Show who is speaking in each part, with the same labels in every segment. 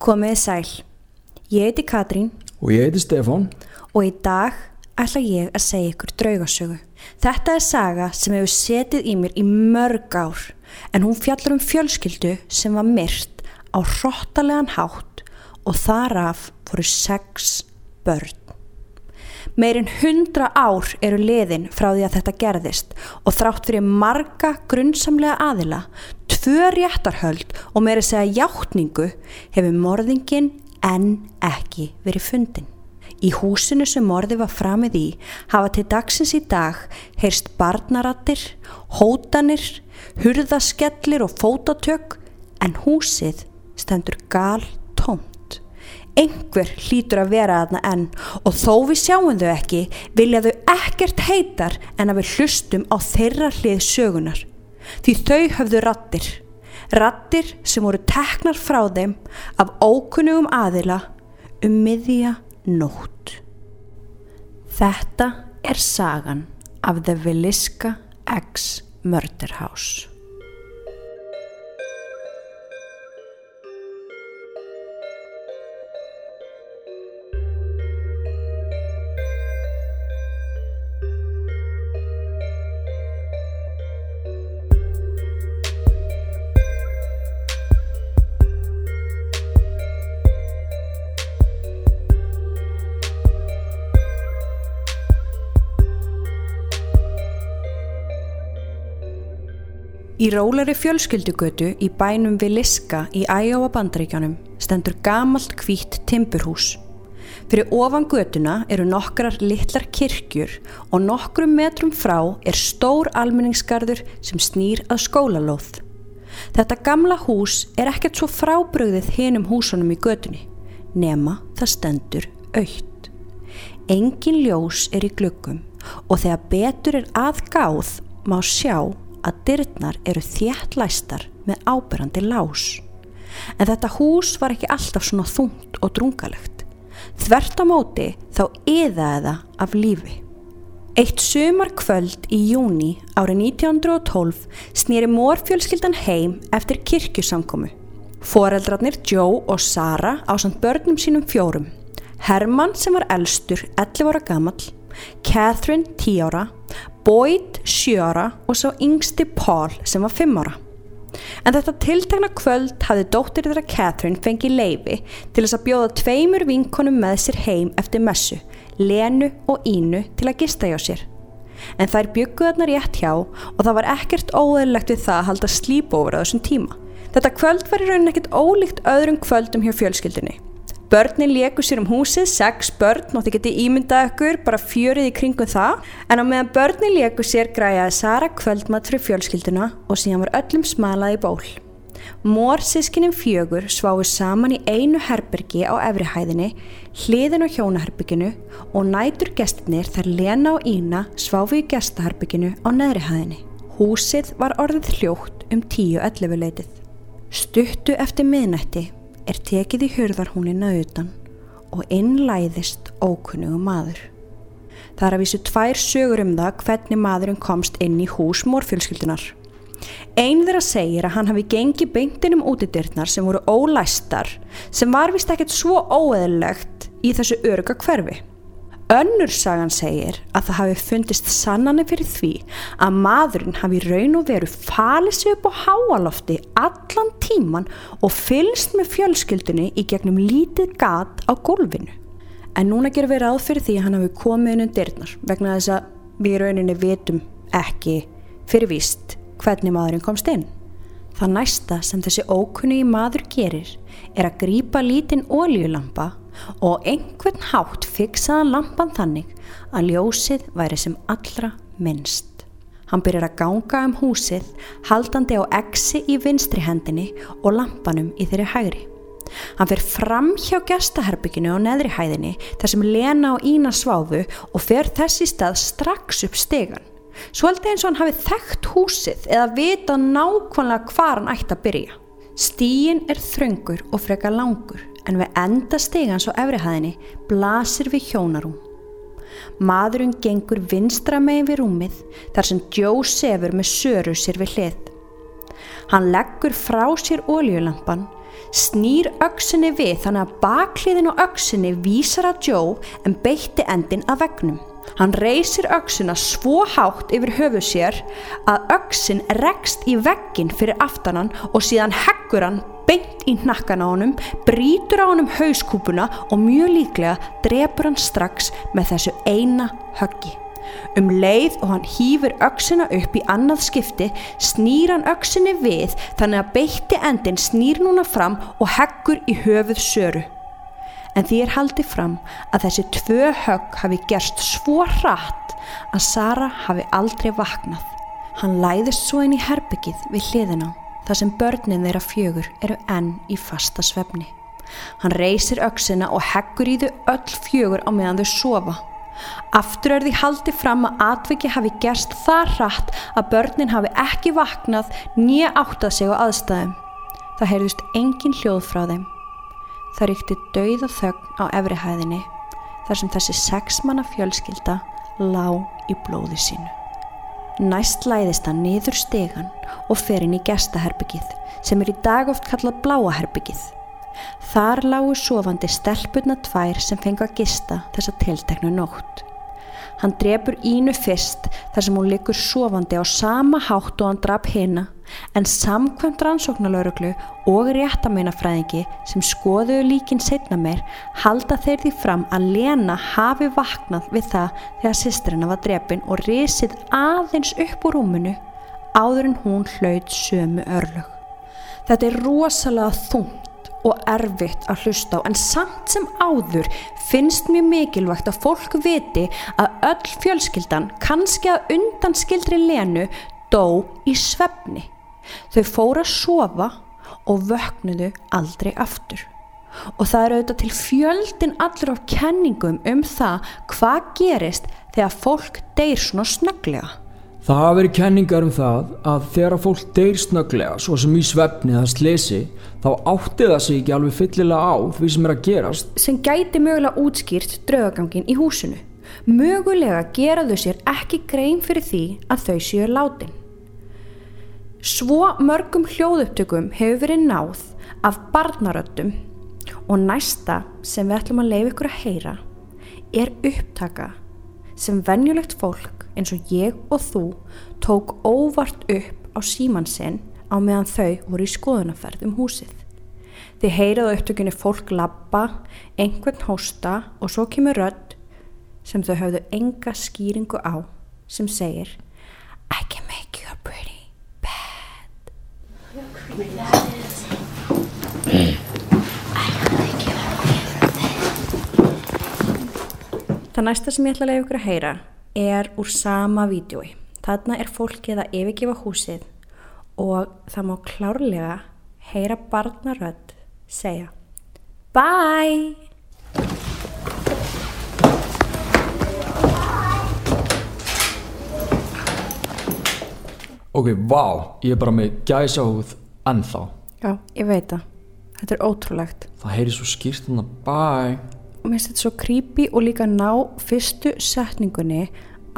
Speaker 1: Komiði sæl. Ég heiti Katrín
Speaker 2: Og ég heiti Stefán.
Speaker 1: og í dag ætla ég að segja ykkur draugasögu. Þetta er saga sem hefur setið í mér í mörg ár en hún fjallar um fjölskyldu sem var myrt á hrottalegan hátt og þaraf voru sex börn. Meirinn hundra ár eru liðin frá því að þetta gerðist og þrátt fyrir marga grunnsamlega aðila, tvö réttarhöld og meira segja játningu hefur morðingin enn ekki verið fundin. Í húsinu sem morði var framið í hafa til dagsins í dag heyrst barnarattir, hótanir, hurðaskellir og fótatök en húsið stendur gal tómt. Einhver hlýtur að vera aðna enn og þó við sjáum þau ekki vilja þau ekkert heitar en að við hlustum á þeirra hlið sögunar. Því þau höfðu rattir. Rattir sem voru teknar frá þeim af ókunnugum aðila um miðja nótt. Þetta er sagan af The Villisca X Murder House. Í rólari fjölskyldugötu í bænum Villisca í Æjóa bandaríkjanum stendur gamalt hvítt timburhús. Fyrir ofan götuna eru nokkrar litlar kirkjur og nokkrum metrum frá er stór almenningsgarður sem snýr að skólalóð. Þetta gamla hús er ekkert svo frábröðið hinum húsunum í götunni, nema það stendur aukt. Engin ljós er í glöggum og þegar betur er aðgáð má sjá að dyrnar eru þéttlæstar með áberandi lás. En þetta hús var ekki alltaf svona þungt og drungalegt. Þvert á móti þá yðaði það af lífi. Eitt sumar kvöld í júni árið 1912 snýri morfjölskyldan heim eftir kirkjusamkomu. Foreldrarnir Joe og Sara á samt börnum sínum fjórum. Herman sem var elstur 11 ára gamall, Catherine 10 ára, Boyd 7 ára og svo yngsti Paul sem var 5 ára. En þetta tiltegna kvöld hafði dóttir þeirra Catherine fengið leifi til þess að bjóða tveimur vinkonum með sér heim eftir messu, Lenu og Ínu til að gista hjá sér. En þær bygguð þarna rétt hjá og það var ekkert óeðlegt við það að halda slípófur á þessum tíma. Þetta kvöld var í raunin ekkert ólíkt öðrum kvöldum hjá fjölskyldunni. Börnin leku sér um húsið, sex börn og þið geti ímyndað ykkur bara fjörið í kringum það en á meðan börnin leku sér græjaði Sara kvöldmatt fyrir fjölskylduna og síðan var öllum smalað í ból. Mór sískinum fjögur sváðu saman í einu herbergi á efrihæðinni, hliðin á hjónaherberginu og nætur gestinir þar Lena og Ína sváðu í gestaherberginu á neðrihæðinni. Húsið var orðið hljótt um 10-11 leitið. Stuttu eftir miðnætti er tekið í hurðarhúnina utan og innlæðist ókunnugu maður. Það er að vísu tvær sögur um það hvernig maðurinn komst inn í hús morfjölskyldunar. Einn þeirra segir að hann hafi gengið beintinum útidyrnar sem voru ólæstar sem var vist ekkert svo óeðlegt í þessu öruga hverfi. Önnur sagan segir að það hafi fundist sannanir fyrir því að maðurinn hafi raun og veru falið sig upp á háalofti allan tíman og fylst með fjölskyldunni í gegnum lítið gat á gólfinu. En núna gerum við ráð fyrir því að hann hafi komið inn um dyrnar vegna þess að við rauninni vitum ekki fyrir víst hvernig maðurinn komst inn. Það næsta sem þessi ókunni maður gerir er að grípa lítinn óljulampa og einhvern hátt fiksaðan lampan þannig að ljósið væri sem allra minnst. Hann byrjar að ganga um húsið haldandi á exi í vinstri hendinni og lampanum í þeirri hægri. Hann fer fram hjá gestaherbygginu á neðri hæðinni þar sem Lena og Ína sváfu og fer þessi stað strax upp stegan. Svolítið eins og hann hafi þekkt húsið eða vita nákvæmlega hvar hann ætti að byrja. Stíin er þröngur og freka langur en við enda stegans á efrihæðinni blasir við hjónarum. Maðurinn gengur vinstra megin við rúmið þar sem Joe sefur með söru sér við hlið. Hann leggur frá sér óljulampan, snýr öksinni við þannig að bakliðin á öksinni vísar að Joe en beitti endin að vegnum. Hann reysir öksina svo hátt yfir höfu sér að öksin rekst í veggin fyrir aftanan og síðan heggur hann beint í hnakkan á honum, brítur á honum hauskúpuna og mjög líklega drefur hann strax með þessu eina höggi. Um leið og hann hýfur öksina upp í annað skipti snýr hann öksinni við þannig að beitti endin snýr núna fram og heggur í höfuð söru. En því er haldið fram að þessi tvö högg hafi gerst svo hratt að Sara hafi aldrei vaknað. Hann læðist svo inn í herbyggið við hliðina þar sem börnin þeirra fjögur eru enn í fasta svefni. Hann reysir öksina og heggur í þau öll fjögur á meðan þau sofa. Aftur er því haldið fram að atviki hafi gerst það hratt að börnin hafi ekki vaknað nýja áttað sig á aðstæðum. Það heyrðust engin hljóð frá þeim. Það ríkti dauða þögn á efrihæðinni þar sem þessi sexmanna fjölskylda lág í blóði sínu. Næst læðist hann niður stegan og fer inn í gestaherbyggið sem er í dag oft kallað bláaherbyggið. Þar lágu sofandi stelpurna tvær sem fengi að gista þessa tilteknu nótt. Hann drefur Ínu fyrst þar sem hún likur sofandi á sama hátt og hann draf hina en samkvæmt rannsóknalauruglu og réttameinafræðingi sem skoðuðu líkin setna meir halda þeir því fram að Lena hafi vaknað við það þegar sýstrina var drefin og risið aðeins upp úr rúminu áður en hún hlaut sömu örlög. Þetta er rosalega þungt og erfitt að hlusta á en samt sem áður finnst mjög mikilvægt að fólk viti að öll fjölskyldan kannski að undanskildri lenu dó í svefni. Þau fóru að sofa og vöknuðu aldrei aftur. Og það eru auðvitað til fjöldin allur á kenningum um það hvað gerist þegar fólk deyr svona snöglega.
Speaker 2: Það hafa verið kenningar um það að þegar að fólk deyr snöglega, svo sem í svefni eða slesi, þá átti það sig ekki alveg fyllilega á því sem er að gerast.
Speaker 1: Sem gæti mögulega útskýrt draugagangin í húsinu. Mögulega geraðu sér ekki grein fyrir því að þau séu látin. Svo mörgum hljóðupptökum hefur verið náð af barnaröttum og næsta sem við ætlum að leiða ykkur að heyra er upptaka sem venjulegt fólk eins og ég og þú tók óvart upp á símansinn á meðan þau voru í skoðunaferð um húsið. Þið heyraðu upptökunni fólk labba, einhvern hósta og svo kemur rödd sem þau hafðu enga skýringu á sem segir I can make you pretty Það næsta sem ég ætla að leiða ykkur að heyra er úr sama vídjói. Þarna er fólkið að yfirgefa húsið og það má klárlega heyra barnarödd segja Bye!
Speaker 2: Ok, vá, ég er bara með gæsa húð ennþá.
Speaker 1: Já, ég veit það. Þetta er ótrúlegt.
Speaker 2: Það heyri svo skýrt þannig að bye
Speaker 1: og mér finnst þetta svo creepy og líka ná fyrstu setningunni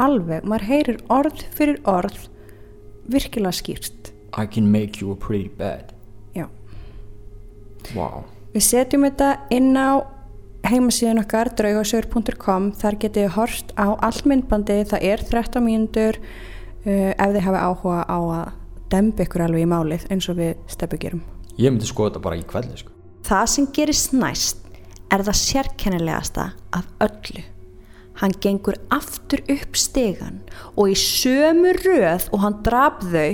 Speaker 1: alveg, maður heyrir orð fyrir orð virkilega skýrst
Speaker 2: I can make you a pretty bed
Speaker 1: Já
Speaker 2: wow.
Speaker 1: Við setjum þetta inn á heimasíðan okkar draugasögur.com þar getið horst á allt myndbandi það er 13 mínútur uh, ef þið hafa áhuga á að dembi ykkur alveg í málið eins og við steppu gerum
Speaker 2: Ég myndi skoða þetta bara í kveldi sko.
Speaker 1: Það sem gerist næst er það sérkennilegasta af öllu. Hann gengur aftur upp stegan og í sömu röð og hann draf þau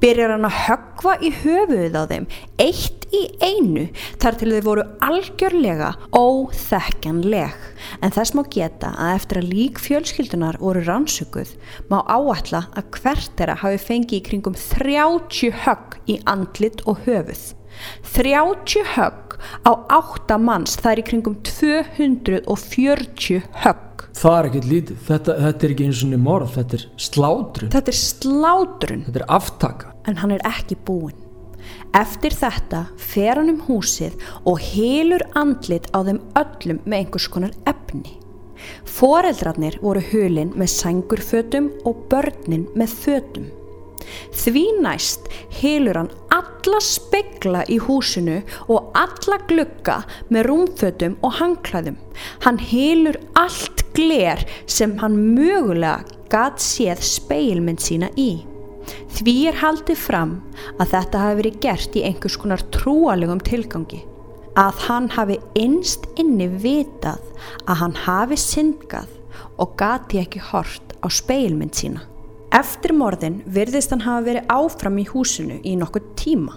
Speaker 1: byrjar hann að höggva í höfuðið á þeim eitt í einu þar til þau voru algjörlega óþekkanleg. En þess má geta að eftir að lík fjölskyldunar voru rannsökuð má áætla að hvert þeirra hafi fengið í kringum 30 högg í andlit og höfuð. 30 högg á 8 manns, það er í kringum 240 högg.
Speaker 2: Það er ekkert lítið, þetta, þetta er ekki eins og niður morð, þetta er slátrun.
Speaker 1: Þetta er slátrun.
Speaker 2: Þetta er aftaka.
Speaker 1: En hann er ekki búinn. Eftir þetta fer hann um húsið og helur andlit á þeim öllum með einhvers konar efni. Foreldrarnir voru hulinn með sængurfötum og börnin með fötum. Því næst hilur hann alla spegla í húsinu og alla glugga með rúmfötum og hangklæðum. Hann hilur allt gler sem hann mögulega gat séð speilmynd sína í. Því er haldið fram að þetta hafi verið gert í einhvers konar trúalegum tilgangi. Að hann hafi innst inni vitað að hann hafi syndgað og gati ekki hort á speilmynd sína. Eftir morðin virðist hann hafa verið áfram í húsinu í nokkuð tíma.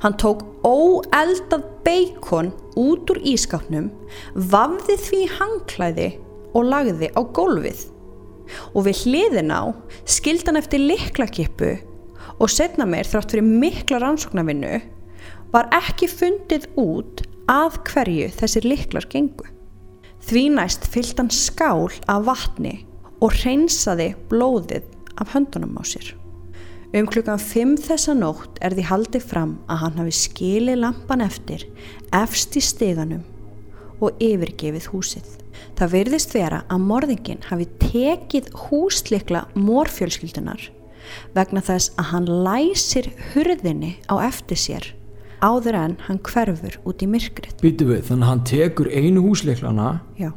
Speaker 1: Hann tók óeldað beikon út úr ískapnum, vafði því hangklæði og lagði á gólfið. Og við hliðin á skildan eftir liklakippu og setna meir þrátt fyrir mikla rannsóknarvinnu var ekki fundið út að hverju þessir liklar gengu. Því næst fyllt hann skál af vatni og hreinsaði blóðið af höndunum á sér. Um klukkan 5 þessa nótt er því haldið fram að hann hafi skilið lampan eftir, efst í steganum og yfirgefið húsið. Það virðist vera að morðingin hafi tekið húslikla morfjölskyldunar vegna þess að hann læsir hurðinni á eftir sér áður en hann hverfur út í myrkrið.
Speaker 2: Býtu við, þannig að hann tekur einu húsleiklana,
Speaker 1: Já,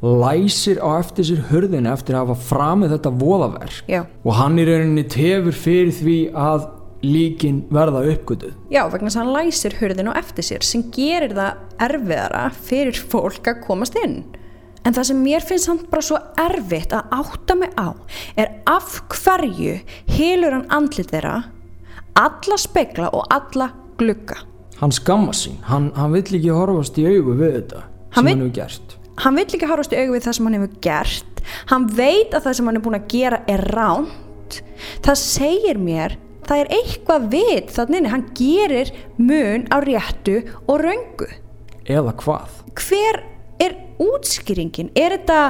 Speaker 2: læsir á eftir sér hurðina eftir að hafa framið þetta voðaverk
Speaker 1: já,
Speaker 2: og hann í rauninni tefur fyrir því að líkin verða uppgötuð.
Speaker 1: já, vegna þess að hann læsir hurðin á eftir sér sem gerir það erfiðara fyrir fólk að komast inn. En það sem mér finnst hann bara svo erfitt að átta mig á er af hverju hilur hann andlit þeirra, alla spekla og alla glugga.
Speaker 2: Hann skamma sín, hann, hann vill ekki horfast í augu við þetta
Speaker 1: Hann
Speaker 2: sem hann hefur gert.
Speaker 1: Hann vill ekki horfast í augu við það sem hann hefur gert. Hann veit að það sem hann er búin að gera er ránt. Það segir mér, það er eitthvað við þannig inni, hann gerir mun á réttu og röngu.
Speaker 2: Eða hvað?
Speaker 1: Hver er útskýringin? Er þetta,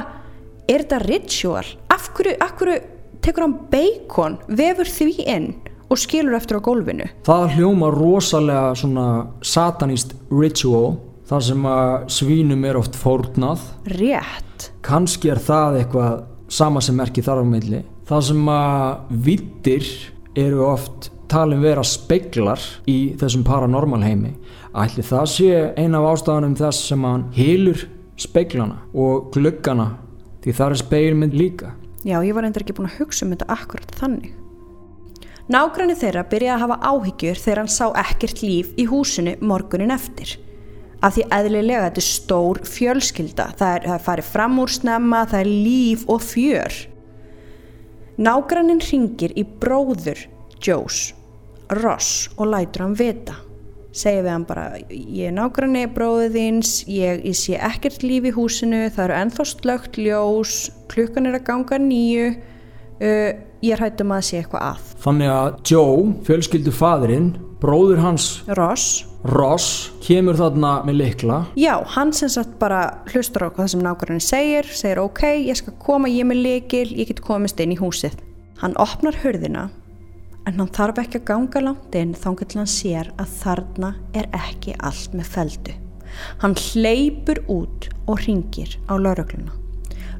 Speaker 1: er þetta ritual? Af hverju, af hverju tekur hann bacon, vefur því inn og skilur eftir á gólfinu?
Speaker 2: Það hljóma rosalega svona satanist ritual þar sem að svínum er oft fórnað
Speaker 1: Rétt.
Speaker 2: kannski er það eitthvað sama sem merki þar á milli það sem að vittir eru oft talin vera speiklar í þessum paranormal heimi ætli það sé ein af ástafanum þess sem hann hilur speiklana og gluggana því það er speilmynd líka
Speaker 1: Já, ég var endur ekki búin að hugsa um þetta akkurat þannig. Nágranni þeirra byrjaði að hafa áhyggjur þegar hann sá ekkert líf í húsinu morgunin eftir. Af því eðlilega þetta er stór fjölskylda, það er, það er farið fram úr snemma, það er líf og fjör. Nágrannin ringir í bróður Joes, Ross og lætur hann vita. Segir við hann bara, ég er nágranni bróður þins, ég, ég sé ekkert líf í húsinu, það eru ennþá slögt ljós, klukkan er að ganga nýju, uh, ég er hættum að sé eitthvað að.
Speaker 2: þannig að Joe, fjölskyldu fadurinn bróður hans
Speaker 1: Ross,
Speaker 2: Ross kemur þarna með likla
Speaker 1: já, hann sem sagt bara hlustar á hvað sem nágrannin segir, segir ok, ég skal koma, ég er með lekil, ég get komist inn í húsið. Hann opnar hurðina en hann þarf ekki að ganga langt inn þangar til hann sér að þarna er ekki allt með feldu. Hann hleypur út og ringir á laurugluna.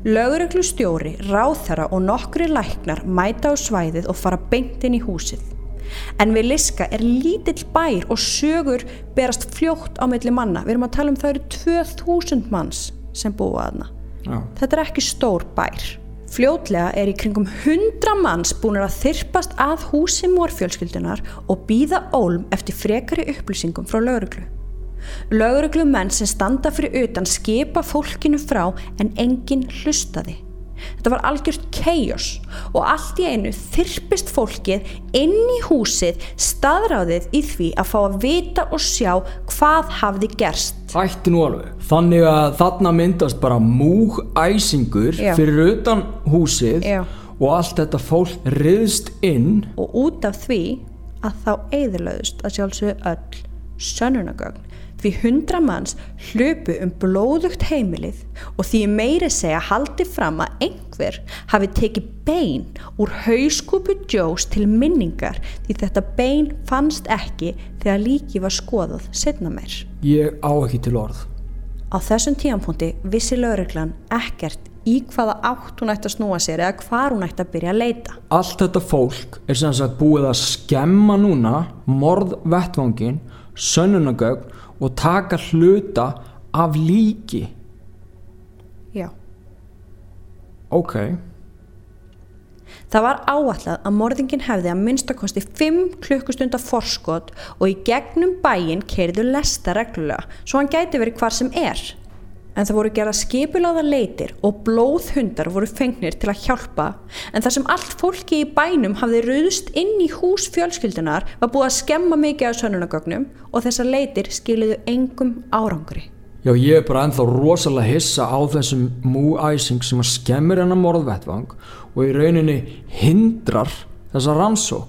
Speaker 1: Lauruglustjóri, ráþara og nokkri læknar mæta á svæðið og fara beint inn í húsið. En við Liska er lítill bær og sögur berast fljótt á milli manna. Við erum að tala um það eru 2000 manns sem búa aðna.
Speaker 2: Já.
Speaker 1: Þetta er ekki stór bær. Fljótlega er í kringum 100 manns búinir að þyrpast að húsi morfjölskyldunar og býða ólm eftir frekari upplýsingum frá lauruglu. Lauruglumenn sem standa fyrir utan skipa fólkinu frá en enginn hlustaði. Þetta var algjört chaos og allt í einu þyrpist fólkið inn í húsið staðráðið í því að fá að vita og sjá hvað hafði gerst.
Speaker 2: Ætti nú alveg. Þannig að þarna myndast bara múgæsingur
Speaker 1: Já.
Speaker 2: fyrir utan húsið
Speaker 1: Já.
Speaker 2: og allt þetta fólk riðst inn.
Speaker 1: og út af því að þá eðilöðust að sjálfsögðu öll sönnunagögn því hundra manns hlupu um blóðugt heimilið og því meiri segja haldi fram að einhver hafi tekið bein úr hauskúpu Joes til minningar því þetta bein fannst ekki þegar líki var skoðað setna meir.
Speaker 2: Ég á ekki til orð.
Speaker 1: Á þessum tíampunkti vissi lauruglan ekkert í hvaða átt hún ætti að snúa sér eða hvar hún ætti að byrja að leita.
Speaker 2: Allt þetta fólk er sem sagt búið að skemma núna morðvettvangin, sönnunagögn og taka hluta af líki.
Speaker 1: Já.
Speaker 2: Ok,
Speaker 1: Það var áallad að morðingin hefði að minnstakosti 5 klukkustunda forskot og í gegnum bæinn keirðu lesta reglulega svo hann gæti verið hvar sem er. En það voru gerða skipuláða leitir og blóðhundar voru fengnir til að hjálpa. En þar sem allt fólki í bænum hafði ruðst inn í hús fjölskyldunar var búið að skemma mikið af sönunagögnum og þessar leitir skiliðu engum árangri.
Speaker 2: já ég er bara ennþá rosalega hissa á þessum múæsing sem að skemmir hennar morðvettvang og í rauninni hindrar þessa rannsók.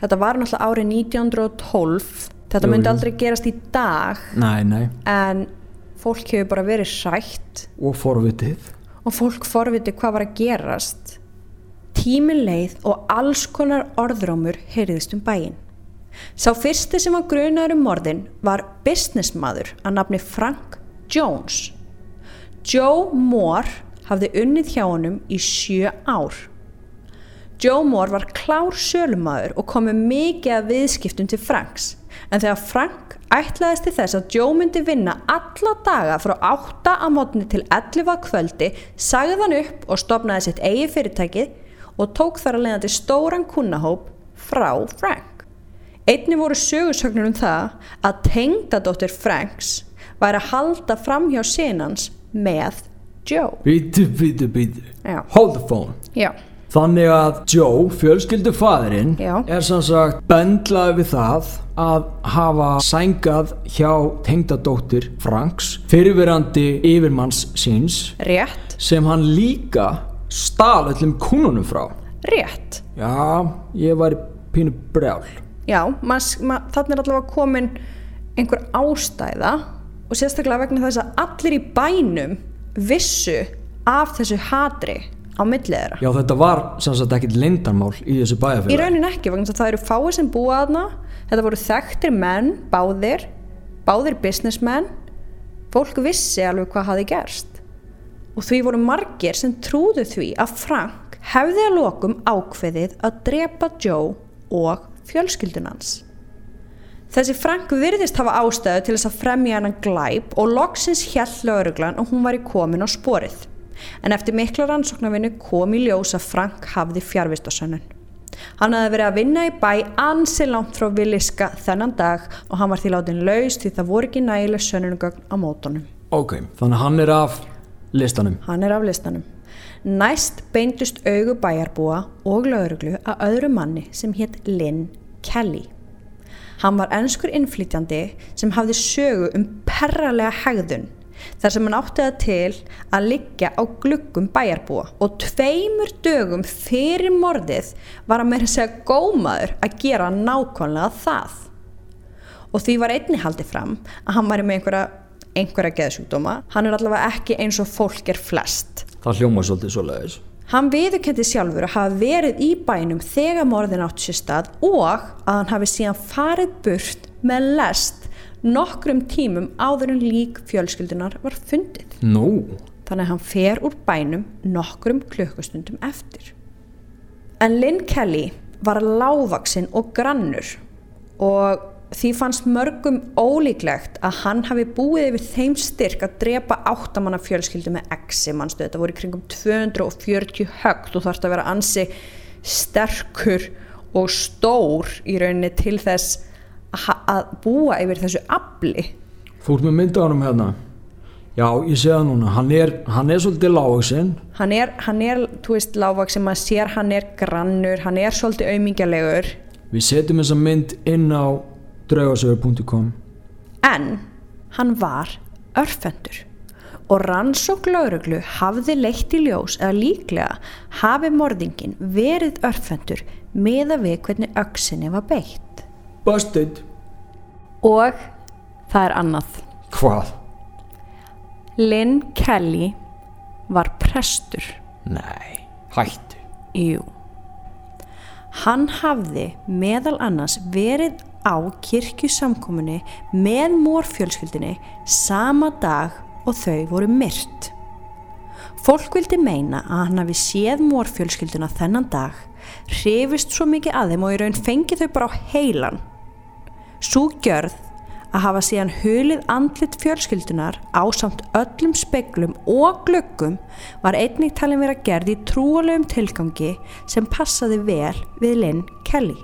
Speaker 1: Þetta var náttúrulega árið 1912, þetta myndi aldrei gerast í dag.
Speaker 2: Nei, nei,
Speaker 1: en fólk hefur bara verið hrætt
Speaker 2: og forvitið.
Speaker 1: og fólk forviti hvað var að gerast. Tími leið og alls konar orðrómur heyriðist um bæinn. Sá fyrsti sem var grunaður um morðin var businessmaður að nafni Frank Jones. Joe Moore hafði unnið hjá honum í sjö ár. Joe Moore var klár sölumæður og kom með mikið af viðskiptum til Franks. En þegar Frank ætlaðist til þess að Joe myndi vinna alla daga frá 8 að mótni til 11 að kvöldi, sagði hann upp og stopnaði sitt eigi fyrirtæki og tók þar að leiðandi stóran kunnahóp frá Frank. Einni voru sögursögnur um það að tengdadóttir Franks væri að halda fram hjá sinans með Joe.
Speaker 2: Bítu, bítu, bítu.
Speaker 1: Já.
Speaker 2: Hold the phone.
Speaker 1: Já.
Speaker 2: Þannig að Joe, fjölskyldu fadurinn,
Speaker 1: Já.
Speaker 2: er sem sagt bendlaði við það að hafa sængað hjá tengdadóttir Franks, fyrirverandi yfirmanns síns,
Speaker 1: Rétt.
Speaker 2: sem hann líka stal öllum kúnunum frá.
Speaker 1: Rétt.
Speaker 2: Já, ég var pínu brjál.
Speaker 1: Já, þannig er allavega komin einhver ástæða og sérstaklega vegna þess að allir í bænum vissu af þessu hatri á millið þeirra.
Speaker 2: Já, þetta var sem sagt ekkit lindarmál í þessu
Speaker 1: Í
Speaker 2: bæjarfélagi.
Speaker 1: raunin ekki, það eru fáið sem búa þarna, þetta voru þekktir menn, báðir, báðir businessmenn, fólk vissi alveg hvað hafi gerst. Og því voru margir sem trúðu því að Frank hefði að lokum ákveðið að drepa Joe og fjölskyldunans. Þessi Frank virðist hafa ástæðu til þess að fremja hennan glæp og loksins hjæll lauruglan og hún var í komin á sporið. En eftir mikla rannsóknarvinnu kom í ljós að Frank hafði fjárvistasönnun. Hann hafði verið að vinna í bæ ansi langt frá Villiska þennan dag og hann var því látin laus því það voru ekki nægileg sönnunugögn á mótunum.
Speaker 2: Ok, þannig hann er af listanum.
Speaker 1: Hann er af listanum. Næst beindust augu bæjarbúa og lauruglu að öðru manni sem hétt Lynn Kelly. Hann var ennskur innflytjandi sem hafði sögu um perralega hegðun þar sem hann átti það til að liggja á gluggum bæjarbúa og tveimur dögum fyrir morðið var að meira að segja gómaður að gera nákvæmlega það. Og því var einni haldið fram að hann væri með einhverja, einhverja geðsjúkdóma. Hann er allavega ekki eins og fólk er flest.
Speaker 2: Það hljóma svolítið svo leiðis.
Speaker 1: Hann viðurkendi sjálfur að hafa verið í bænum þegar morðin átt sér stað og að hann hafi síðan farið burt með lest nokkrum tímum áður en lík fjölskyldunar var fundið.
Speaker 2: Nú,
Speaker 1: Þannig að hann fer úr bænum nokkrum klukkustundum eftir. En Lynn Kelly var lágvaksinn og grannur og því fannst mörgum ólíklegt að hann hafi búið yfir þeim styrk að drepa áttamanna fjölskyldu með exi mannstu. Þetta voru kringum 240 högt og þarfst að vera ansi sterkur og stór í rauninni til þess að, búa yfir þessu afli.
Speaker 2: þú ert með mynda á honum hérna. Já, ég sé það núna. Hann er, hann er svolítið lágsinn.
Speaker 1: hann er, hann er, þú veist, lágvaks sem maður sér, hann er grannur, hann er svolítið aumingjalegur,
Speaker 2: Við setjum þessa mynd inn á draugasögur.com
Speaker 1: en hann var örfendur og rannsók lauruglu hafði leitt í ljós eða líklega hafi morðingin verið örfendur með að við hvernig öksinni var beitt.
Speaker 2: Busted.
Speaker 1: Og það er annað.
Speaker 2: Hvað?
Speaker 1: Lynn Kelly var prestur.
Speaker 2: Nei, hættu.
Speaker 1: Jú. Hann hafði meðal annars verið á kirkjusamkomunni með mórfjölskyldinni sama dag og þau voru myrt. Fólk vildi meina að hann hafi séð mórfjölskylduna þennan dag, hrifist svo mikið að þeim og í raun fengið þau bara á heilan. Svo gjörð að hafa síðan hulið andlit fjölskyldunar á samt öllum speglum og glöggum var einnig talin vera gerð í trúalegum tilgangi sem passaði vel við Lynn Kelly.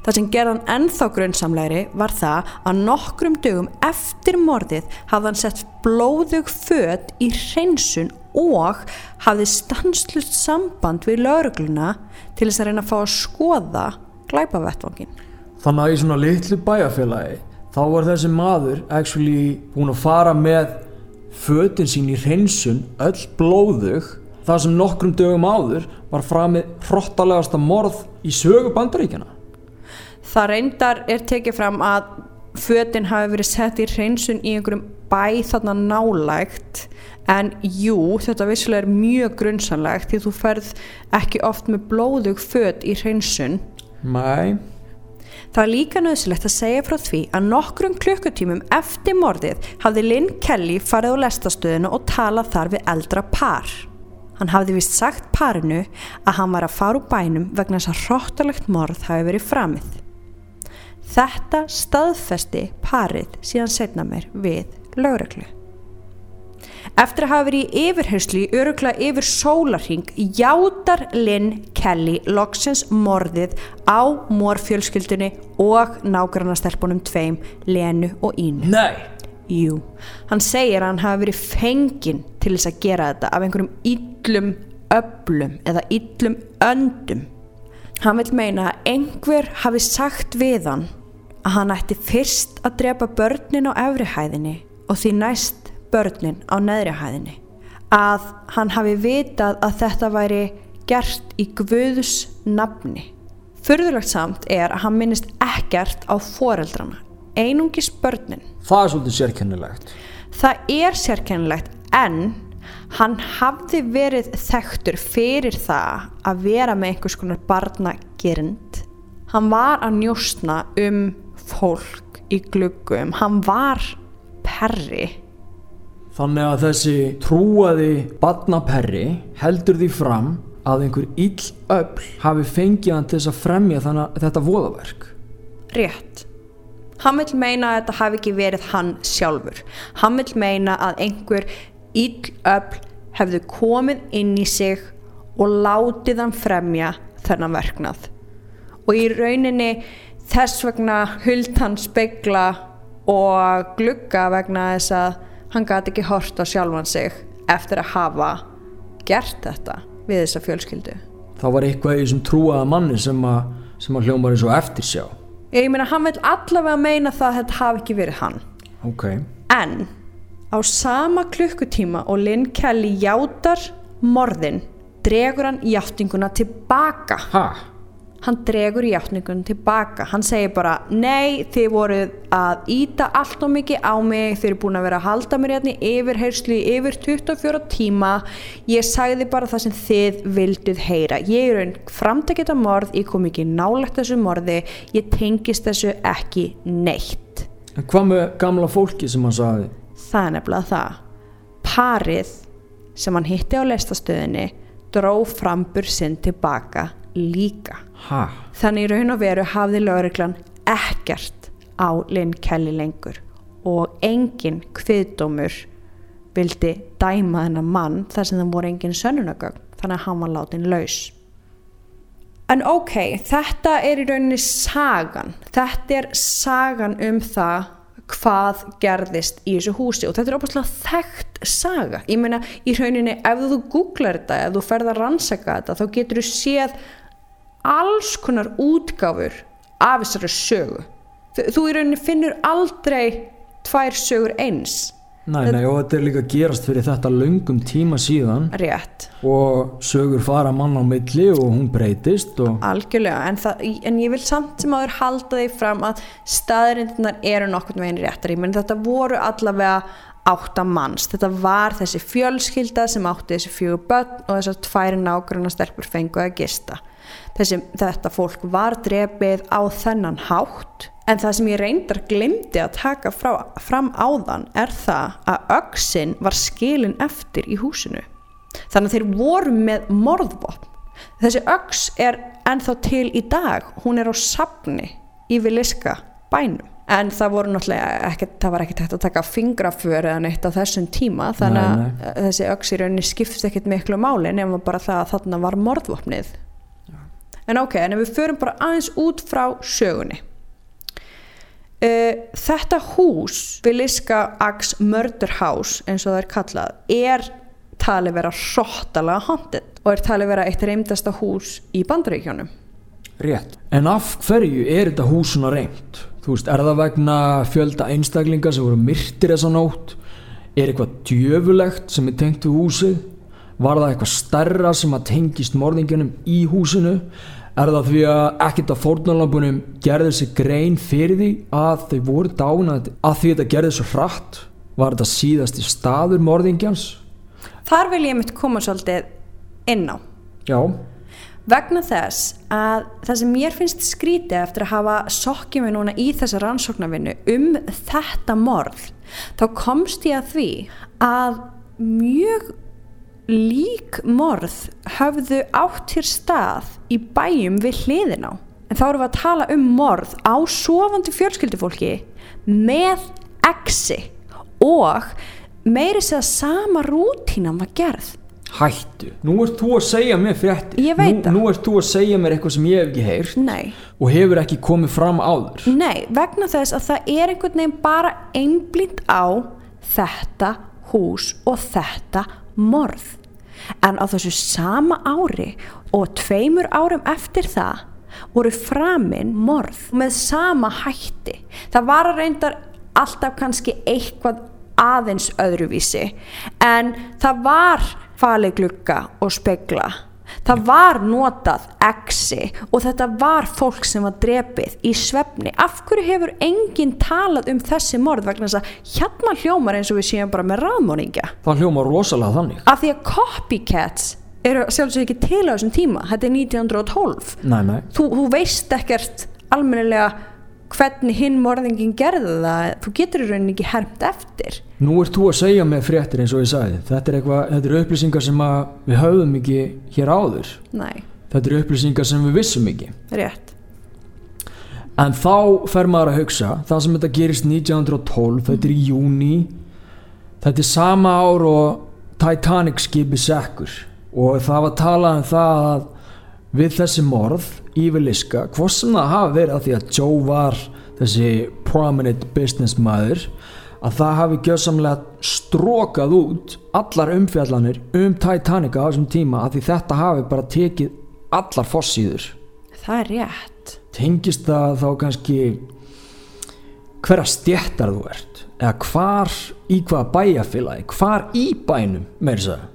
Speaker 1: Það sem gerðan ennþá grunnsamlegri var það að nokkrum dögum eftir morðið hafði hann sett blóðug född í hreinsun og hafði stanslust samband við laurugluna til þess að reyna að fá að skoða glæpavettvangin.
Speaker 2: Þannig að í svona litlu bæjarfélagi þá var þessi maður actually búin að fara með fötin sín í hreinsun öll blóðug það sem nokkrum dögum áður var framið hrottalegasta morð í sögu bandaríkjana.
Speaker 1: Það reyndar er tekið fram að fötin hafi verið sett í hreinsun í einhverjum bæ þarna nálægt en jú, þetta vissilega er mjög grunnsanlegt því þú ferð ekki oft með blóðug föt í hreinsun.
Speaker 2: Mæ.
Speaker 1: Það er líka nöðsilegt að segja frá því að nokkrum klukkutímum eftir morðið hafði Lynn Kelly farið á lestastöðinu og talað þar við eldra par. Hann hafði vist sagt parinu að hann var að fara úr bænum vegna þess að hróttalegt morð hafi verið framið. Þetta staðfesti parið síðan setna mér við lögreglu. Eftir að hafa verið í yfirherslu í örugla yfir sólarhing játar Lynn Kelly loksins morðið á morfjölskyldunni og nágrannastelpunum tveim, Lenu og Ínu.
Speaker 2: Nei!
Speaker 1: Jú, hann segir að hann hafi verið fenginn til þess að gera þetta af einhverjum yllum öblum eða yllum öndum. Hann vil meina að einhver hafi sagt við hann að hann ætti fyrst að drepa börnin á efrihæðinni og því næst börnin á neðrihæðinni. Að hann hafi vitað að þetta væri gert í Guðs nafni. Furðulegt samt er að hann minnist ekkert á foreldrana, einungis börnin.
Speaker 2: Það er svolítið sérkennilegt.
Speaker 1: Það er sérkennilegt en hann hafði verið þekktur fyrir það að vera með einhvers konar barnagerind. Hann var að njóstna um fólk í gluggum hann var perri
Speaker 2: Þannig að þessi trúaði badnaperri heldur því fram að einhver ill öll hafi fengið hann til þess að fremja þannig að þetta voðaverk.
Speaker 1: Rétt. Hann vil meina að þetta hafi ekki verið hann sjálfur. Hann vil meina að einhver ill öll hefðu komið inn í sig og látið hann fremja þennan verknað. Og í rauninni þess vegna huld hann spegla og glugga vegna þess að hann gæti ekki hort á sjálfan sig eftir að hafa gert þetta við þessa fjölskyldu
Speaker 2: Það var eitthvað í þessum trúaða manni sem að, sem að hljómar eins og eftir sjá
Speaker 1: Ég meina hann vil allavega meina það að þetta hafi ekki verið hann
Speaker 2: okay.
Speaker 1: En á sama klukkutíma og Lynn Kelly játar morðin dregur hann játtinguna tilbaka
Speaker 2: Hæ?
Speaker 1: Hann dregur hjáttningun tilbaka. Hann segir bara nei þið voruð að íta allt og mikið á mig. Þið eru búin að vera að halda mér hérna yfir herslu í yfir 24 tíma. Ég sagði bara það sem þið vilduð heyra. Ég er einn framtækita morð. Ég kom ekki nálegt þessu morði. Ég tengist þessu ekki neitt.
Speaker 2: En hvað með gamla fólki sem hann sagði?
Speaker 1: það er nefnilega það. Parið sem hann hitti á lestastöðinni dró frambur sinn tilbaka líka
Speaker 2: ha?
Speaker 1: þannig í raun og veru hafði lögreglan ekkert á Lynn Kelly lengur og engin kviðdómur vildi dæma þennan mann þar sem það voru engin sönnunagögn þannig að hann var látin laus. En ok, þetta er í rauninni sagan. Þetta er sagan um það hvað gerðist í þessu húsi og þetta er óbúinlega þekkt saga. Ég meina í rauninni ef þú googlar þetta, ef þú ferð að rannsaka þetta þá getur þú séð alls konar útgáfur af þessari sögu. Þú í rauninni finnur aldrei tvær sögur eins.
Speaker 2: Nei, nei, og þetta er líka gerast fyrir þetta löngum tíma síðan.
Speaker 1: Rétt.
Speaker 2: Og sögur fara mann á milli og hún breytist og...
Speaker 1: Algjörlega, en, það, en ég vil samt sem aður halda því fram að staðrindunar eru nokkur með einu réttar menn þetta voru allavega átta manns, þetta var þessi fjölskylda sem átti þessi fjögur börn og þessar tværi nágrunna stelpur fengu að gista þessi, þetta fólk var drefið á þennan hátt En það sem ég reyndar glemdi að taka frá, fram áðan er það að öxin var skilin eftir í húsinu. Þannig að þeir voru með morðvopn. Þessi öx er ennþá til í dag, hún er á sapni í Viliska bænum. En það voru náttúrulega ekkert, það var ekkert hægt að taka fingraför eða neitt á þessum tíma þannig að
Speaker 2: Nei, nei.
Speaker 1: þessi öx í rauninni skipst ekkert miklu máli nema bara það að þarna var morðvopnið. En ok, en við förum bara aðeins út frá sögunni. Uh, þetta hús, Viliska Ax Murder House eins og það er kallað, er talið vera hróttalega haunted og er talið vera eitt reymdasta hús í bandaríkjónum.
Speaker 2: Rétt. En af hverju er þetta hús svona reynd? Þú veist, er það vegna fjölda einstaklinga sem voru myrtir þessa nótt? Er eitthvað djöfulegt sem er tengt við húsið? Var það eitthvað stærra sem að tengist morðingunum í húsinu? Er það því að ekkert af fórnarlampunum gerði sig grein fyrir því að þau voru dánað að því þetta gerði svo hratt? Var þetta síðasti staður morðingjans?
Speaker 1: Þar vil ég mitt koma svolítið inn á.
Speaker 2: Já,
Speaker 1: Vegna þess að það sem mér finnst skrítið eftir að hafa sokkið mig núna í þessa rannsóknarvinnu um þetta morð, þá komst ég að því að mjög lík morð höfðu átt hér stað í bæjum við hliðin á. En þá erum við að tala um morð á sofandi fjölskyldufólki með exi og meiri segja sama rútínan var gerð.
Speaker 2: hættu. Nú ert þú að segja mér fréttir.
Speaker 1: Ég veit
Speaker 2: nú,
Speaker 1: það.
Speaker 2: Nú ert þú að segja mér eitthvað sem ég hef ekki heyrt.
Speaker 1: Nei.
Speaker 2: og hefur ekki komið fram áður
Speaker 1: Nei, vegna þess að það er einhvern veginn bara einblínt á þetta hús og þetta morð. En á þessu sama ári og tveimur árum eftir það voru framin morð með sama hætti. Það var að reyndar alltaf kannski eitthvað aðeins öðruvísi en það var falið glugga og spegla það var notað exi og þetta var fólk sem var drepið í svefni. Af hverju hefur enginn talað um þessi morð? Vegna þess að hérna hljómar eins og við séum bara með ráðmóringja
Speaker 2: það hljóma rosalega þannig.
Speaker 1: Af því að copycats eru sjálfsög ekki til á þessum tíma. Þetta er 1912
Speaker 2: nei, nei.
Speaker 1: þú, þú veist ekkert almennilega hvernig hinn morðingin gerði það þú getur í rauninni ekki hermt eftir.
Speaker 2: Nú ert þú að segja mér fréttir eins og ég sagði. Þetta er, eitthvað, þetta er upplýsingar sem við höfðum ekki hér áður.
Speaker 1: Nei,
Speaker 2: þetta er upplýsingar sem við vissum ekki.
Speaker 1: Rétt.
Speaker 2: En þá fer maður að hugsa það sem þetta gerist 1912 þetta er í júni þetta er sama ár og Titanic skipi sekkur. Og það var talað um það að við þessi morð Ífiliska, hvort sem það hafi verið að því að Joe var þessi prominent business maður að það hafi gjössamlega strókað út allar umfjallanir um Titanic á þessum tíma að því þetta hafi bara tekið allar fossíður
Speaker 1: það er rétt.
Speaker 2: Tengist það þá kannski hverja stjættar þú ert? Eða hvar í hvaða bæjarfélagi hvar í bænum meir þess að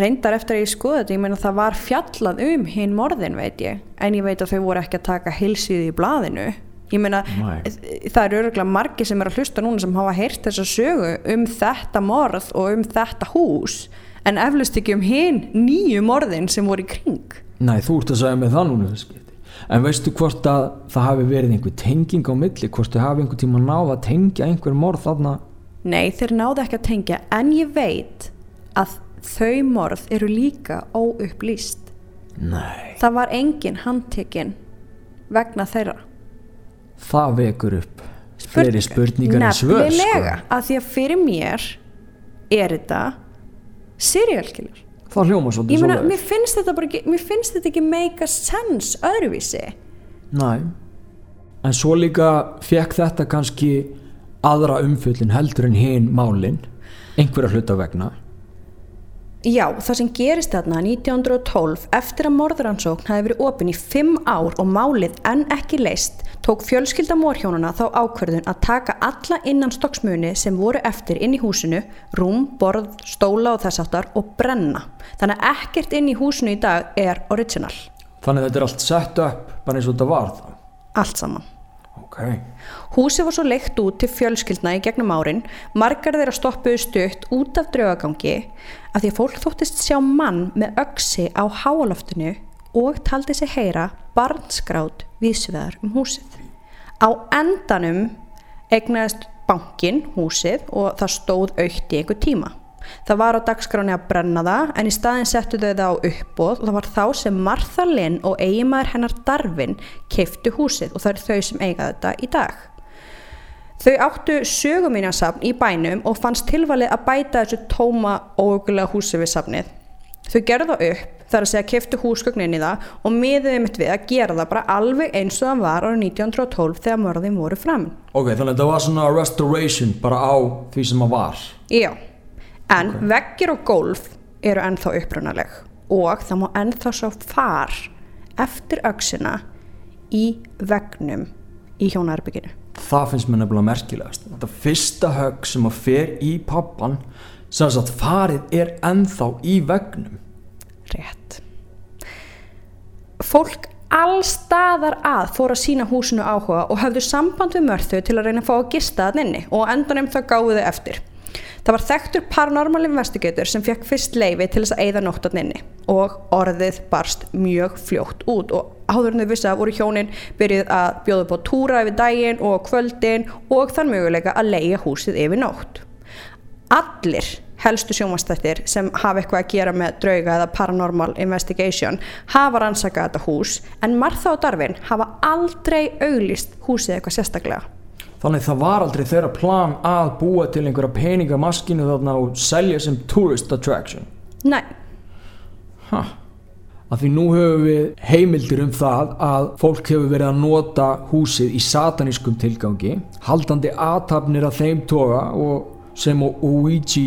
Speaker 1: reyndar eftir að ég skoða þetta, ég meina það var fjallað um hinn morðin veit ég. En ég veit að þau voru ekki að taka hilsið í blaðinu. Ég meina það eru örgulega margir sem er að hlusta núna sem hafa heyrt þessa sögu um þetta morð og um þetta hús en eflust ekki um hinn nýju morðin sem voru í kring.
Speaker 2: Nei, þú ert að segja með það núna en veistu hvort að það hafi verið einhver tenging á milli? Hvort þau hafi einhver tíma náð að tengja einhver morð þarna?
Speaker 1: Nei þeir náðu ekki að tengja en ég veit að þau morð eru líka óupplýst.
Speaker 2: Nei,
Speaker 1: það var engin handtekinn vegna þeirra.
Speaker 2: Það vekur upp fleiri spurningar en svör
Speaker 1: nefnilega,
Speaker 2: sko.
Speaker 1: að því að fyrir mér er þetta serial killer
Speaker 2: það hljóma svolítið
Speaker 1: meina, mér finnst ekki mér finnst þetta ekki make a sense öðruvísi.
Speaker 2: Næ, en svo líka fekk þetta kannski aðra umfjöllin heldur en hinn málin einhverja hluta vegna
Speaker 1: Já, það sem gerist þarna 1912 eftir að morðrannsókn hafi verið opin í fimm ár og málið enn ekki leist tók fjölskylda morhjónuna þá ákverðun að taka alla innan stokksmuni sem voru eftir inn í húsinu, rúm, borð, stóla og þess aftar og brenna. Þannig að ekkert inn í húsinu í dag er original.
Speaker 2: þannig að þetta er allt sett upp bara eins og þetta var þá
Speaker 1: Allt saman.
Speaker 2: ok,
Speaker 1: Húsið var svo leikt út til fjölskyldna í gegnum árin, margar þeirra stoppuðu stutt út af draugagangi af því að fólk þóttist sjá mann með öksi á háaloftinu og taldi sig heyra barnsgrát vísveðar um húsið. Á endanum egnaðist bankin húsið og það stóð aukt í einhver tíma. Það var á dagskráni að brenna það en í staðin settu þau það á uppbóð og það var þá sem Martha Lynn og eigimæður hennar Darvin keiftu húsið og það eru þau sem eiga þetta í dag. Þau áttu sögumínasafn í bænum og fannst tilvalið að bæta þessu tóma óögulega húsi við safnið. Þau gerðu það upp þar að segja keftu húsgögnin í það og miðuði mitt við að gera það bara alveg eins og það var árið 1912 þegar mörðin voru fram.
Speaker 2: Ok, þannig að það var svona restoration bara á því sem það var.
Speaker 1: Já, en okay. veggir og gólf eru ennþá upprunaleg og það má ennþá sá far eftir auksina í vegnum í hjónaherbygginu.
Speaker 2: Það finnst mér nefnilega merkilegast. Þetta fyrsta högg sem að fer í pappan sem að farið er ennþá í vegnum
Speaker 1: rétt. Fólk allstaðar að fór að sína húsinu áhuga og hafðu samband við mörðu til að reyna að fá að gista það inni og endanum það gáðu þau eftir. Það var þekktur paranormal investigator sem fekk fyrst leifi til þess að eigða nóttan inni og orðið barst mjög fljótt út og áður en þau vissi að voru hjónin byrjuð að bjóða på túra yfir daginn og kvöldin og þann möguleika að leia húsið yfir nótt. Allir helstu sjómanstættir sem hafa eitthvað að gera með drauga eða paranormal investigation hafa rannsakað þetta hús en Martha og Darvin hafa aldrei auglist húsið eitthvað sérstaklega.
Speaker 2: Þannig það var aldrei þeirra plan að búa til einhverja peningamaskinu þarna og selja sem tourist attraction?
Speaker 1: Nei.
Speaker 2: Hæ? Af því nú höfum við heimildir um það að fólk hefur verið að nota húsið í satanískum tilgangi, haldandi aðtapnir af þeim toga og sem og Ouija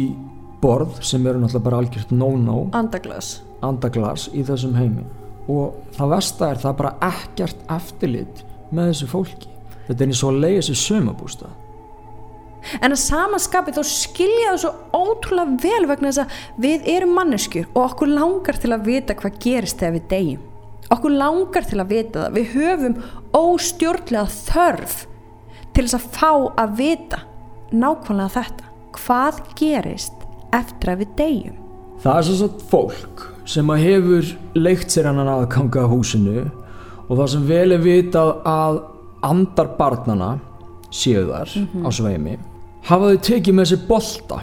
Speaker 2: borð sem eru náttúrulega bara algjört no-no.
Speaker 1: Andaglas.
Speaker 2: Andaglas í þessum heimi. Og það versta er það bara ekkert eftirlit með þessu fólki. Þetta er eins og að leiða þessu sömabústa
Speaker 1: en að samanskapi þá skilja það svo ótrúlega vel vegna þess að við erum manneskjur og okkur langar til að vita hvað gerist þegar við deyjum okkur langar til að vita það við höfum óstjórnlega þörf til þess að fá að vita nákvæmlega þetta hvað gerist eftir að við deyjum.
Speaker 2: Það er svo svo fólk sem að hefur leikt sér hann aðkanga á húsinu og það sem vel er vitað að andar barnana séu þar mm -hmm. á sveimi hafa þau tekið með sér bolta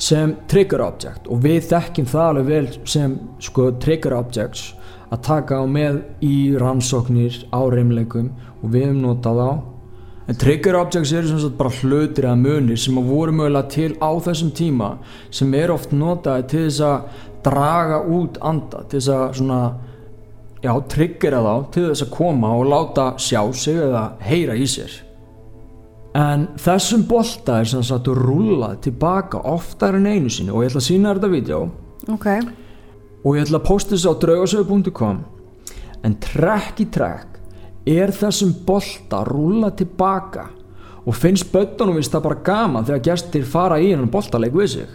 Speaker 2: sem trigger object og við þekkjum það alveg vel sem sko trigger objects að taka á með í rannsóknir á reymleikum og við hefum notað á En trigger objects eru sem sagt bara hlutir eða munir sem að voru mögulega til á þessum tíma sem er oft notaði til þess að draga út anda, til þess að svona, já, triggera þá til þess að koma og láta sjá sig eða heyra í sér. En þessum bolta er sem sagt að rúla tilbaka oftar en einu sinni og ég ætla að sína þetta vídeo.
Speaker 1: Okay.
Speaker 2: og ég ætla að posta þessu á draugasögu.com en trekk í trekk er þessum bolta rúla tilbaka og finnst böttunum vist það bara gaman þegar gestir fara í hennan boltaleik við sig.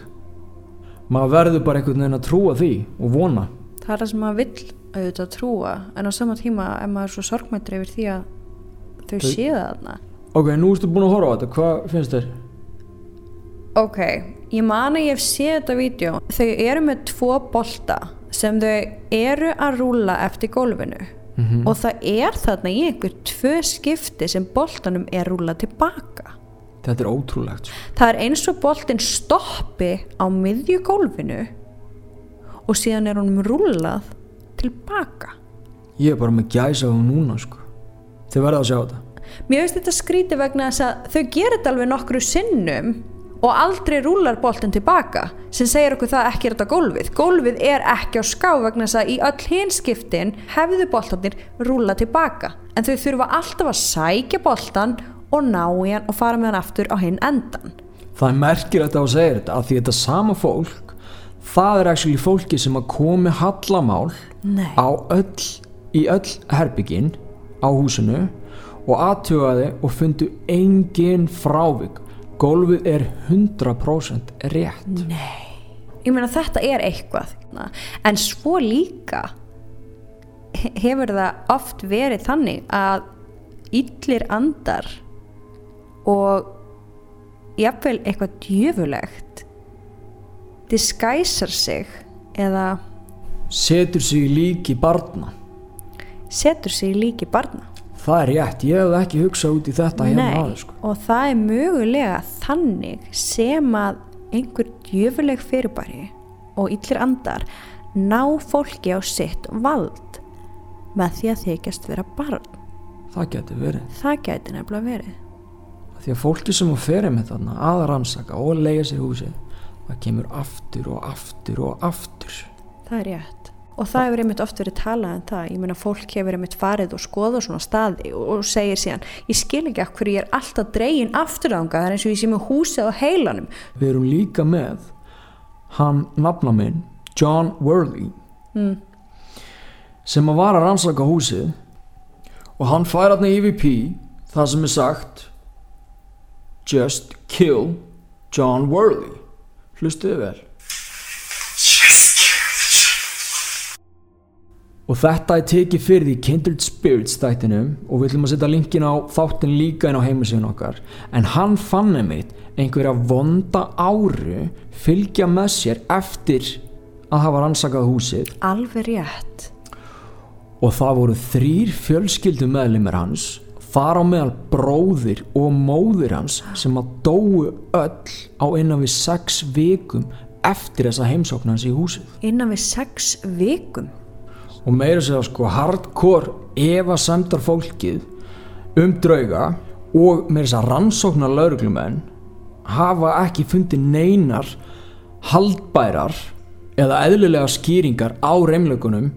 Speaker 2: Maður verður bara einhvern veginn að trúa því og vona.
Speaker 1: Það er það sem maður vill auðvitað trúa en á sama tíma er maður svo sorgmættri yfir því að þau, þau... séu það þarna
Speaker 2: ok, nú erstu búin að horfa á þetta, hvað finnst þér?
Speaker 1: ok, ég man að ég hef séð þetta vídeo. Þau eru með tvo bolta sem þau eru að rúla eftir gólfinu. Mm -hmm. og það er þarna í einhver tvö skipti sem boltanum er rúlað tilbaka.
Speaker 2: Þetta er ótrúlegt
Speaker 1: það er eins og boltin stoppi á miðjugólfinu og síðan er honum rúlað tilbaka.
Speaker 2: Ég er bara með gæsa á núna sko. Þið verða að sjá þetta
Speaker 1: mér veist þetta skríti vegna þess að þau gerir þetta alveg nokkru sinnum og aldrei rúlar boltin tilbaka sem segir okkur það ekki er þetta gólfið gólfið er ekki á ská vegna þess að í öll hinskiptin hefðu boltanir rúla tilbaka en þau þurfa alltaf að sækja boltan og ná í hann og fara með hann aftur á hinn endan
Speaker 2: Það er merkilegt að segja þetta að því þetta sama fólk það er actually fólki sem að komi hallamál
Speaker 1: Nei.
Speaker 2: á öll í öll herbyggin á húsinu og aðtjóðaði og fundu engin frávik. Gólfið er 100% rétt.
Speaker 1: Nei, ég meina þetta er eitthvað. En svo líka hefur það oft verið þannig að yllir andar og jafnveil eitthvað djöfulegt diskæsar sig eða
Speaker 2: setur sig líki barna.
Speaker 1: Setur sig líki barna
Speaker 2: það er rétt, ég hef ekki hugsað út í þetta hérna aðeins sko.
Speaker 1: og það er mögulega þannig sem að einhver djöfuleg fyrirbæri og illir andar ná fólki á sitt vald með því að þykjast vera barn.
Speaker 2: það getur verið
Speaker 1: Það gæti nefnilega verið.
Speaker 2: því að fólki sem að ferja með þarna að rannsaka og lega sér húsi það kemur aftur og aftur og aftur
Speaker 1: Það er rétt. Og það hefur einmitt oft verið talað en það. Ég meina fólk hefur einmitt farið og skoðað svona staði og, og segir síðan ég skil ekki af hverju ég er alltaf dregin afturðanga það er eins og ég sé með húsið á heilanum.
Speaker 2: við erum líka með hann nafna minn John Worley
Speaker 1: Mm.
Speaker 2: sem að var að rannsaka húsið og hann fær hann EVP það sem er sagt just kill John Worley hlustuðu vel og þetta er tekið fyrir því Kindred Spirits þættinum og við ætlum að setja linkin á þáttin líka inn á heimasíðun okkar en hann fann einmitt einhverja vonda áru fylgja með sér eftir að hafa rannsakað húsið
Speaker 1: Alveg rétt.
Speaker 2: og það voru þrýr fjölskyldu meðlimir hans þar á meðal bróðir og móðir hans sem að dóu öll á innan við sex vikum eftir þessa heimsókn hans í húsið
Speaker 1: Innan við sex vikum.
Speaker 2: Og meira segja sko hardcore efa semdar fólkið um drauga og meira segja rannsóknar lauruglumenn hafa ekki fundið neinar haldbærar eða eðlilega skýringar á reymleikunum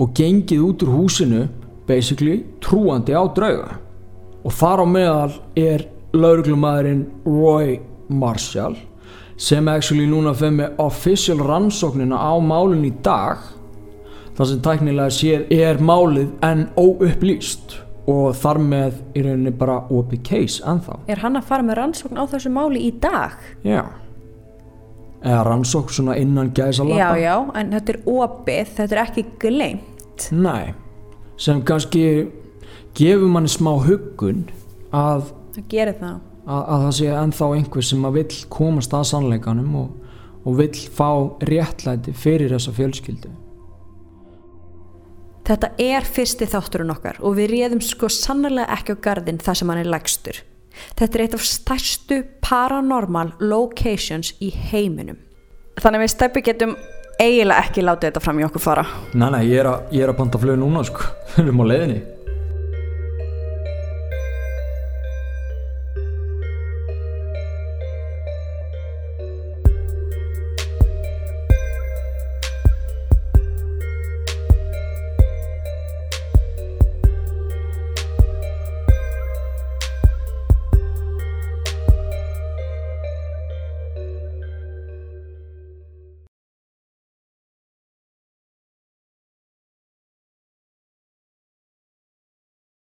Speaker 2: og gengið út úr húsinu basically trúandi á drauga. Og þar á meðal er lauruglumæðurinn Roy Marshall sem actually núna fyrir með official rannsóknina á málun í dag þar sem tæknilega séð er málið en óupplýst og þar með í rauninni bara opið case ennþá
Speaker 1: Er hann að fara með rannsókn á þessu máli í dag?
Speaker 2: já eða rannsókn svona innan gæsa
Speaker 1: Já, já, en þetta er opið, þetta er ekki gleymt.
Speaker 2: nei sem kannski gefur manni smá huggun að,
Speaker 1: Það gerir það.
Speaker 2: að, að það sé ennþá einhver sem að vill komast að sannleikanum og, og vill fá réttlæti fyrir þessa fjölskyldu
Speaker 1: Þetta er fyrsti þátturinn okkar og við réðum sko sannlega ekki á gardinn þar sem hann er lægstur. Þetta er eitt af stærstu paranormal locations í heiminum. Þannig við steppi getum eiginlega ekki látið þetta fram í okkur fara.
Speaker 2: nei nei, ég er að, ég er að panta flug núna sko við erum á leiðinni